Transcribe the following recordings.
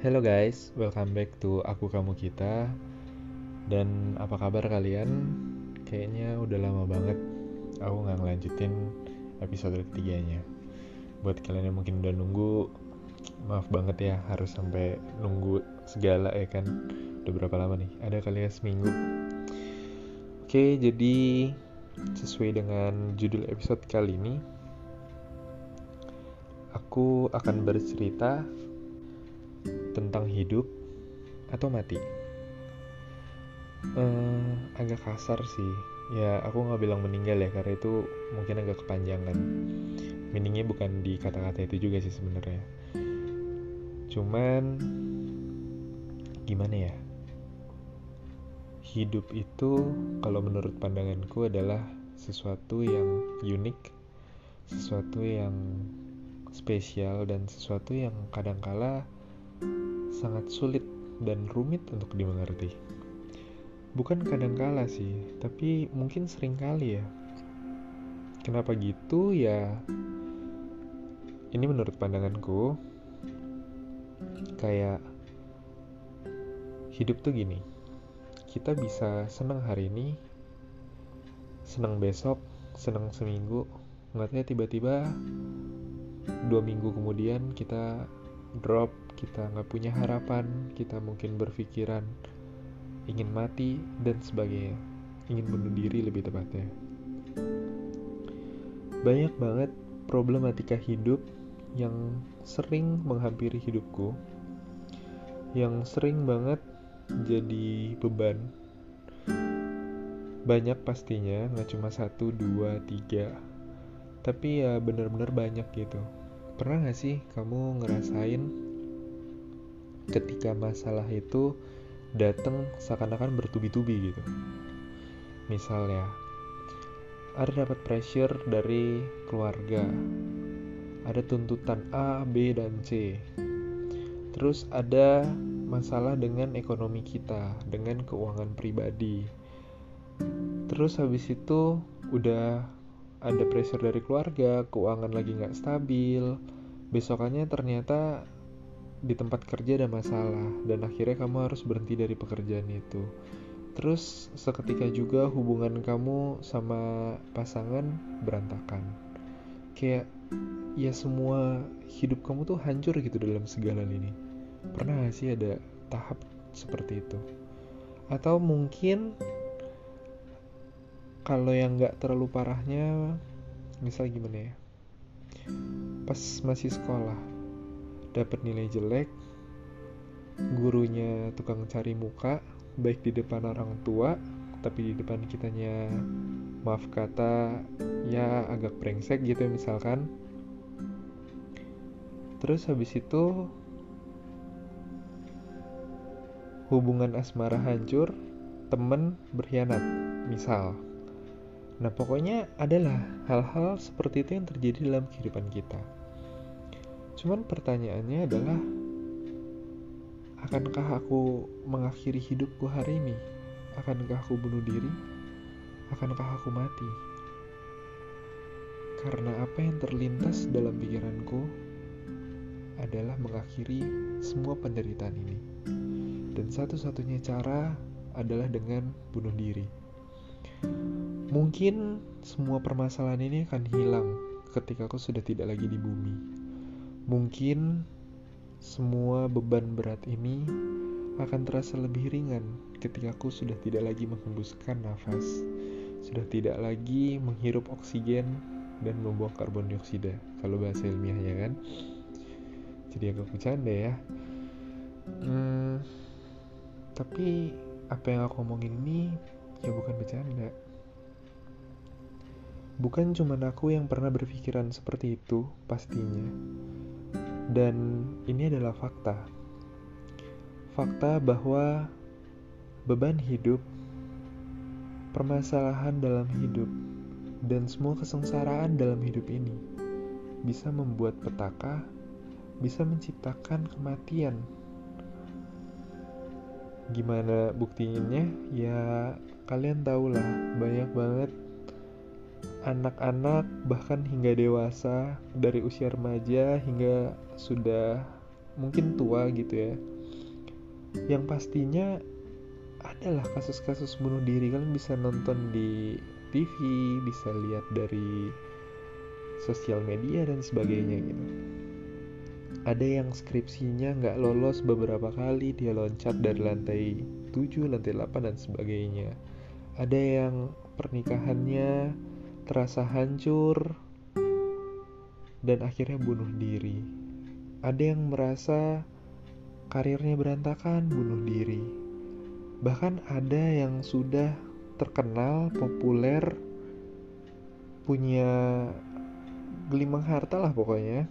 Hello guys, welcome back to Aku Kamu Kita. Dan apa kabar kalian? Kayaknya udah lama banget aku nggak ngelanjutin episode ketiganya. Buat kalian yang mungkin udah nunggu Maaf banget ya harus sampai nunggu segala ya kan? Udah berapa lama nih? Ada kali ya seminggu. Oke, jadi sesuai dengan judul episode kali ini Aku akan bercerita tentang hidup atau mati. Uh, agak kasar sih. Ya, aku nggak bilang meninggal ya, karena itu mungkin agak kepanjangan. Meaningnya bukan di kata-kata itu juga sih sebenarnya. Cuman gimana ya? Hidup itu kalau menurut pandanganku adalah sesuatu yang unik, sesuatu yang spesial dan sesuatu yang kadangkala sangat sulit dan rumit untuk dimengerti. Bukan kadang-kala sih, tapi mungkin sering kali ya. Kenapa gitu ya? Ini menurut pandanganku kayak hidup tuh gini. Kita bisa senang hari ini, senang besok, senang seminggu, ngeliatnya tiba-tiba dua minggu kemudian kita drop kita nggak punya harapan kita mungkin berpikiran ingin mati dan sebagainya. Ingin bunuh diri lebih tepatnya. Banyak banget problematika hidup yang sering menghampiri hidupku yang sering banget jadi beban. Banyak pastinya nggak cuma satu dua tiga tapi ya bener-bener banyak gitu pernah gak sih kamu ngerasain ketika masalah itu datang seakan-akan bertubi-tubi gitu. Misalnya, ada dapat pressure dari keluarga, ada tuntutan A, B, dan C. Terus ada masalah dengan ekonomi kita, dengan keuangan pribadi. Terus habis itu udah ada pressure dari keluarga, keuangan lagi nggak stabil. Besokannya ternyata di tempat kerja ada masalah dan akhirnya kamu harus berhenti dari pekerjaan itu. Terus seketika juga hubungan kamu sama pasangan berantakan. Kayak ya semua hidup kamu tuh hancur gitu dalam segala ini. Pernah gak sih ada tahap seperti itu? Atau mungkin kalau yang gak terlalu parahnya, misal gimana ya? Pas masih sekolah, dapat nilai jelek, gurunya tukang cari muka, baik di depan orang tua, tapi di depan kitanya maaf kata ya agak brengsek gitu ya misalkan. Terus habis itu hubungan asmara hancur, temen berkhianat, misal. Nah, pokoknya adalah hal-hal seperti itu yang terjadi dalam kehidupan kita. Cuman pertanyaannya adalah akankah aku mengakhiri hidupku hari ini? Akankah aku bunuh diri? Akankah aku mati? Karena apa yang terlintas dalam pikiranku adalah mengakhiri semua penderitaan ini. Dan satu-satunya cara adalah dengan bunuh diri. Mungkin semua permasalahan ini akan hilang ketika aku sudah tidak lagi di bumi. Mungkin semua beban berat ini akan terasa lebih ringan ketika aku sudah tidak lagi menghembuskan nafas, sudah tidak lagi menghirup oksigen dan membuang karbon dioksida, kalau bahasa ilmiahnya kan. Jadi agak bercanda ya. Hmm, tapi apa yang aku omongin ini ya bukan bercanda. Bukan cuma aku yang pernah berpikiran seperti itu, pastinya dan ini adalah fakta. Fakta bahwa beban hidup, permasalahan dalam hidup, dan semua kesengsaraan dalam hidup ini bisa membuat petaka, bisa menciptakan kematian. Gimana buktinya? Ya, kalian tahulah, banyak banget anak-anak bahkan hingga dewasa dari usia remaja hingga sudah mungkin tua gitu ya. Yang pastinya adalah kasus-kasus bunuh diri. Kalian bisa nonton di TV bisa lihat dari sosial media dan sebagainya gitu. Ada yang skripsinya nggak lolos beberapa kali dia loncat dari lantai 7, lantai 8 dan sebagainya. Ada yang pernikahannya terasa hancur dan akhirnya bunuh diri. Ada yang merasa karirnya berantakan, bunuh diri. Bahkan ada yang sudah terkenal, populer, punya gelimang harta lah pokoknya.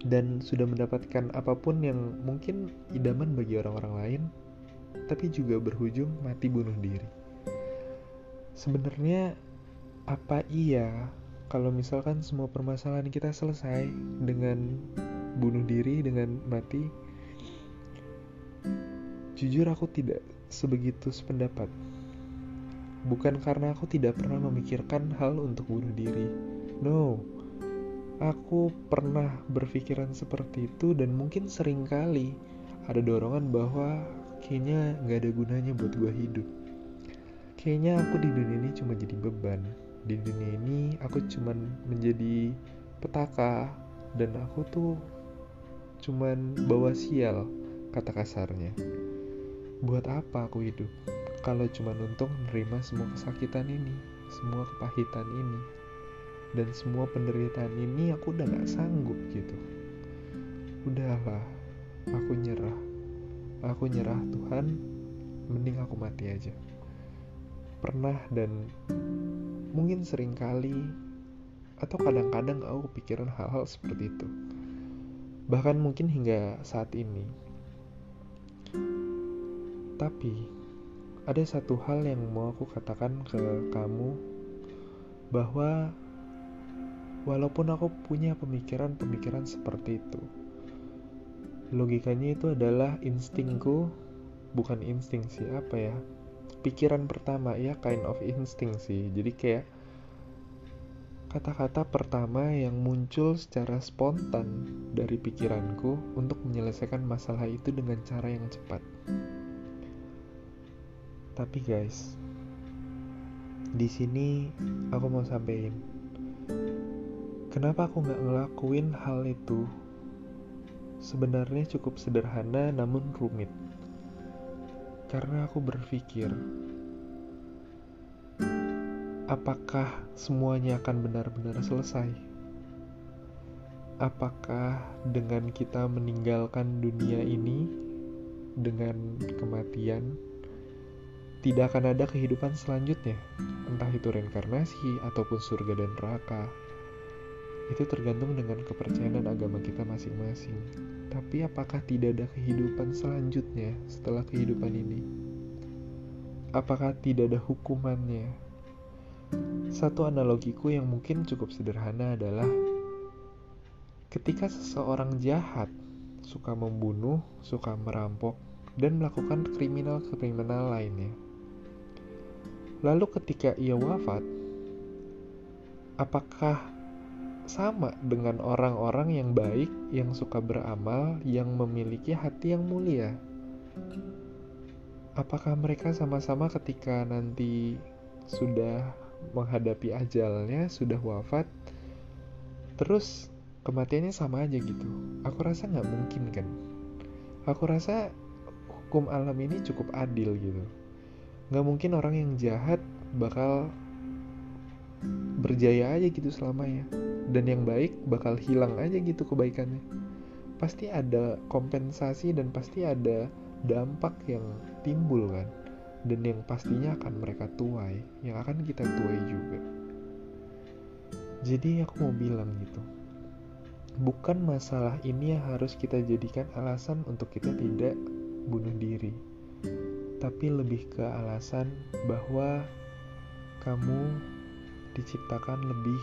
Dan sudah mendapatkan apa pun yang mungkin idaman bagi orang-orang lain, tapi juga berujung mati bunuh diri. Sebenarnya apa iya kalau misalkan semua permasalahan kita selesai dengan bunuh diri dengan mati? Jujur aku tidak sebegitu sependapat. Bukan karena aku tidak pernah memikirkan hal untuk bunuh diri. No aku pernah berpikiran seperti itu dan mungkin sering kali ada dorongan bahwa kayaknya nggak ada gunanya buat gue hidup. Kayaknya aku di dunia ini cuma jadi beban di dunia ini aku cuman menjadi petaka dan aku tuh cuman bawa sial kata kasarnya. Buat apa aku hidup kalau cuma untuk menerima semua kesakitan ini semua kepahitan ini? Dan semua penderitaan ini aku udah gak sanggup gitu. Udahlah aku nyerah. Aku nyerah Tuhan. Mending aku mati aja. Pernah dan mungkin sering kali atau kadang-kadang aku kepikiran hal-hal seperti itu. Bahkan mungkin hingga saat ini. Tapi ada satu hal yang mau aku katakan ke kamu bahwa walaupun aku punya pemikiran-pemikiran seperti itu logikanya itu adalah instingku bukan insting siapa ya pikiran pertama ya kind of instinct sih. Jadi kayak kata-kata pertama yang muncul secara spontan dari pikiranku untuk menyelesaikan masalah itu dengan cara yang cepat. Tapi guys di sini aku mau sampaikan kenapa aku nggak ngelakuin hal itu? Sebenarnya cukup sederhana namun rumit karena aku berpikir, apakah semuanya akan benar-benar selesai? Apakah dengan kita meninggalkan dunia ini dengan kematian, tidak akan ada kehidupan selanjutnya, entah itu reinkarnasi ataupun surga dan neraka? Itu tergantung dengan kepercayaan dan agama kita masing-masing. Tapi apakah tidak ada kehidupan selanjutnya setelah kehidupan ini? Apakah tidak ada hukumannya? Satu analogiku yang mungkin cukup sederhana adalah ketika seseorang jahat suka membunuh, suka merampok, dan melakukan kriminal-kriminal lainnya. Lalu ketika ia wafat, apakah sama dengan orang-orang yang baik, yang suka beramal, yang memiliki hati yang mulia. Apakah mereka sama-sama ketika nanti sudah menghadapi ajalnya, sudah wafat, terus kematiannya sama aja gitu? Aku rasa nggak mungkin kan. Aku rasa hukum alam ini cukup adil gitu. Nggak mungkin orang yang jahat bakal berjaya aja gitu selamanya dan yang baik bakal hilang aja gitu kebaikannya. Pasti ada kompensasi dan pasti ada dampak yang timbul kan. Dan yang pastinya akan mereka tuai yang akan kita tuai juga. Jadi aku mau bilang gitu bukan masalah ini yang harus kita jadikan alasan untuk kita tidak bunuh diri tapi lebih ke alasan bahwa kamu diciptakan lebih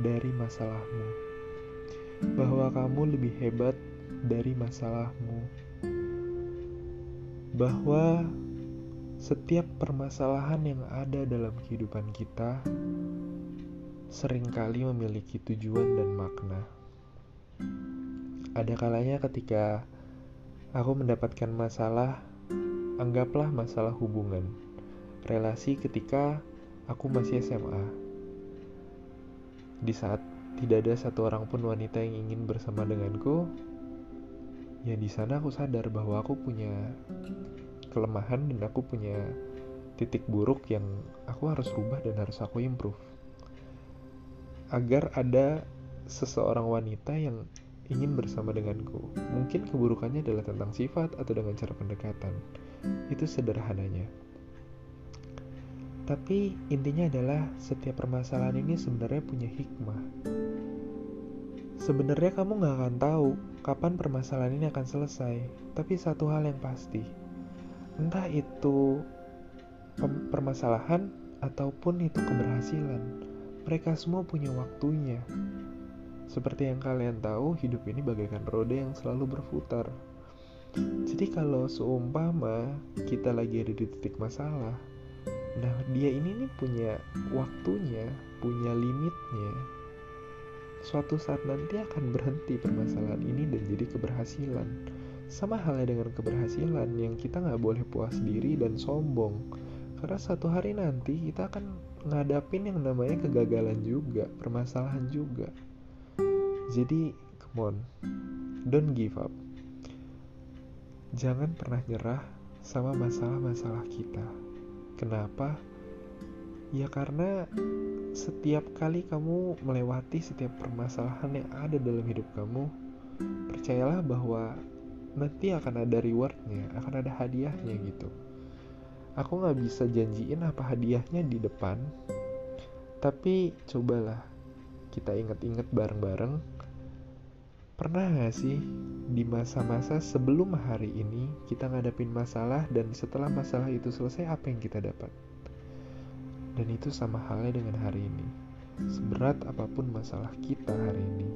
dari masalahmu, bahwa kamu lebih hebat dari masalahmu, bahwa setiap permasalahan yang ada dalam kehidupan kita sering kali memiliki tujuan dan makna. ada kalanya ketika aku mendapatkan masalah, anggaplah masalah hubungan, relasi ketika aku masih SMA. Di saat tidak ada satu orang pun wanita yang ingin bersama denganku, ya di sana aku sadar bahwa aku punya kelemahan dan aku punya titik buruk yang aku harus rubah dan harus aku improve agar ada seseorang wanita yang ingin bersama denganku. Mungkin keburukannya adalah tentang sifat atau dengan cara pendekatan. Itu sederhananya. Tapi intinya adalah setiap permasalahan ini sebenarnya punya hikmah. Sebenarnya kamu nggak akan tahu kapan permasalahan ini akan selesai, tapi satu hal yang pasti, entah itu permasalahan ataupun itu keberhasilan, mereka semua punya waktunya. Seperti yang kalian tahu, hidup ini bagaikan roda yang selalu berputar. Jadi kalau seumpama kita lagi ada di titik masalah, nah dia ini nih punya waktunya, punya limitnya, suatu saat nanti akan berhenti permasalahan ini dan jadi keberhasilan. Sama halnya dengan keberhasilan yang kita nggak boleh puas diri dan sombong. Karena satu hari nanti kita akan ngadapin yang namanya kegagalan juga, permasalahan juga. Jadi, come on, don't give up. Jangan pernah nyerah sama masalah-masalah kita. Kenapa? Ya karena setiap kali kamu melewati setiap permasalahan yang ada dalam hidup kamu, percayalah bahwa nanti akan ada rewardnya, akan ada hadiahnya gitu. Aku nggak bisa janjiin apa hadiahnya di depan, tapi cobalah kita ingat-ingat bareng-bareng. Pernah gak sih di masa-masa sebelum hari ini kita ngadapin masalah dan setelah masalah itu selesai apa yang kita dapat? Dan itu sama halnya dengan hari ini. Seberat apa pun masalah kita hari ini,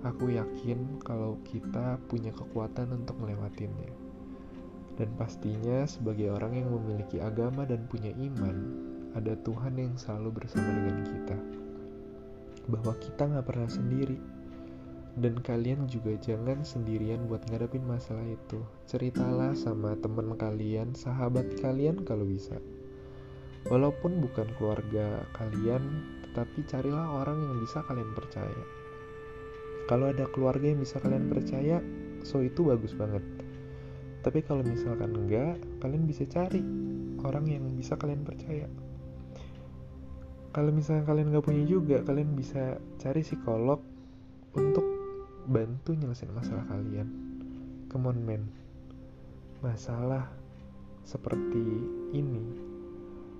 aku yakin kalau kita punya kekuatan untuk melewatinnya. Dan pastinya sebagai orang yang memiliki agama dan punya iman, ada Tuhan yang selalu bersama dengan kita. Bahwa kita nggak pernah sendiri. Dan kalian juga jangan sendirian buat ngadepin masalah itu. Ceritalah sama teman kalian, sahabat kalian kalau bisa. Walaupun bukan keluarga kalian, tetapi carilah orang yang bisa kalian percaya. Kalau ada keluarga yang bisa kalian percaya, so itu bagus banget. Tapi kalau misalkan enggak, kalian bisa cari orang yang bisa kalian percaya. Kalau misalkan kalian nggak punya juga, kalian bisa cari psikolog untuk bantu nyelesain masalah kalian. Come on man, masalah seperti ini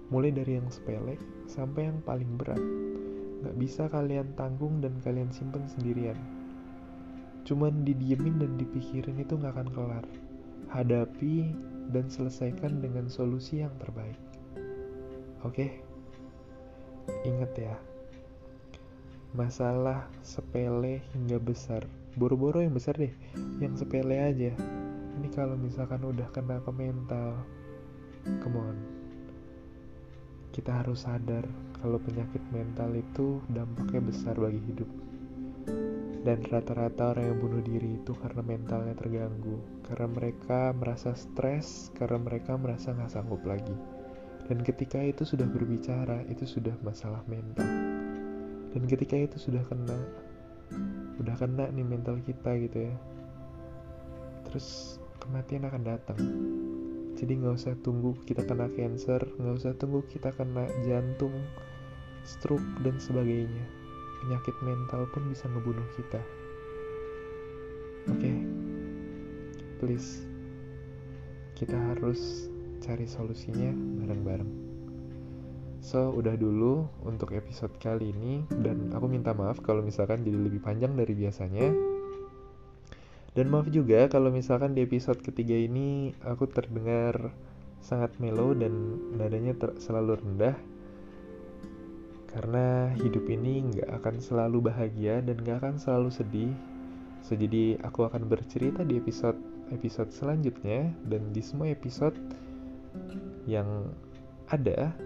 mulai dari yang sepele sampai yang paling berat. Gak bisa kalian tanggung dan kalian simpen sendirian. Cuman didiemin dan dipikirin itu gak akan kelar. Hadapi dan selesaikan dengan solusi yang terbaik. Oke? Ingat ya, masalah sepele hingga besar. Boro-boro yang besar deh, yang sepele aja. Ini kalau misalkan udah kena ke mental, come on, kita harus sadar kalau penyakit mental itu dampaknya besar bagi hidup. Dan rata-rata orang yang bunuh diri itu karena mentalnya terganggu, karena mereka merasa stres, karena mereka merasa nggak sanggup lagi. Dan ketika itu sudah berbicara, itu sudah masalah mental. Dan ketika itu sudah kena, udah kena nih mental kita gitu ya. Terus kematian akan datang jadi nggak usah tunggu kita kena cancer nggak usah tunggu kita kena jantung stroke dan sebagainya penyakit mental pun bisa ngebunuh kita oke okay? please kita harus cari solusinya bareng-bareng so udah dulu untuk episode kali ini dan aku minta maaf kalau misalkan jadi lebih panjang dari biasanya dan maaf juga kalau misalkan di episode ketiga ini aku terdengar sangat mellow dan nadanya selalu rendah. Karena hidup ini nggak akan selalu bahagia dan nggak akan selalu sedih. So, jadi aku akan bercerita di episode episode selanjutnya dan di semua episode yang ada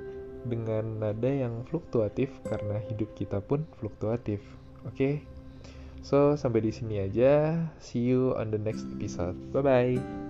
dengan nada yang fluktuatif karena hidup kita pun fluktuatif. Oke. Okay? So, sampai di sini aja. See you on the next episode. Bye bye.